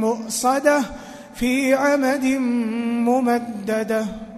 مؤصدة في عمد ممددة.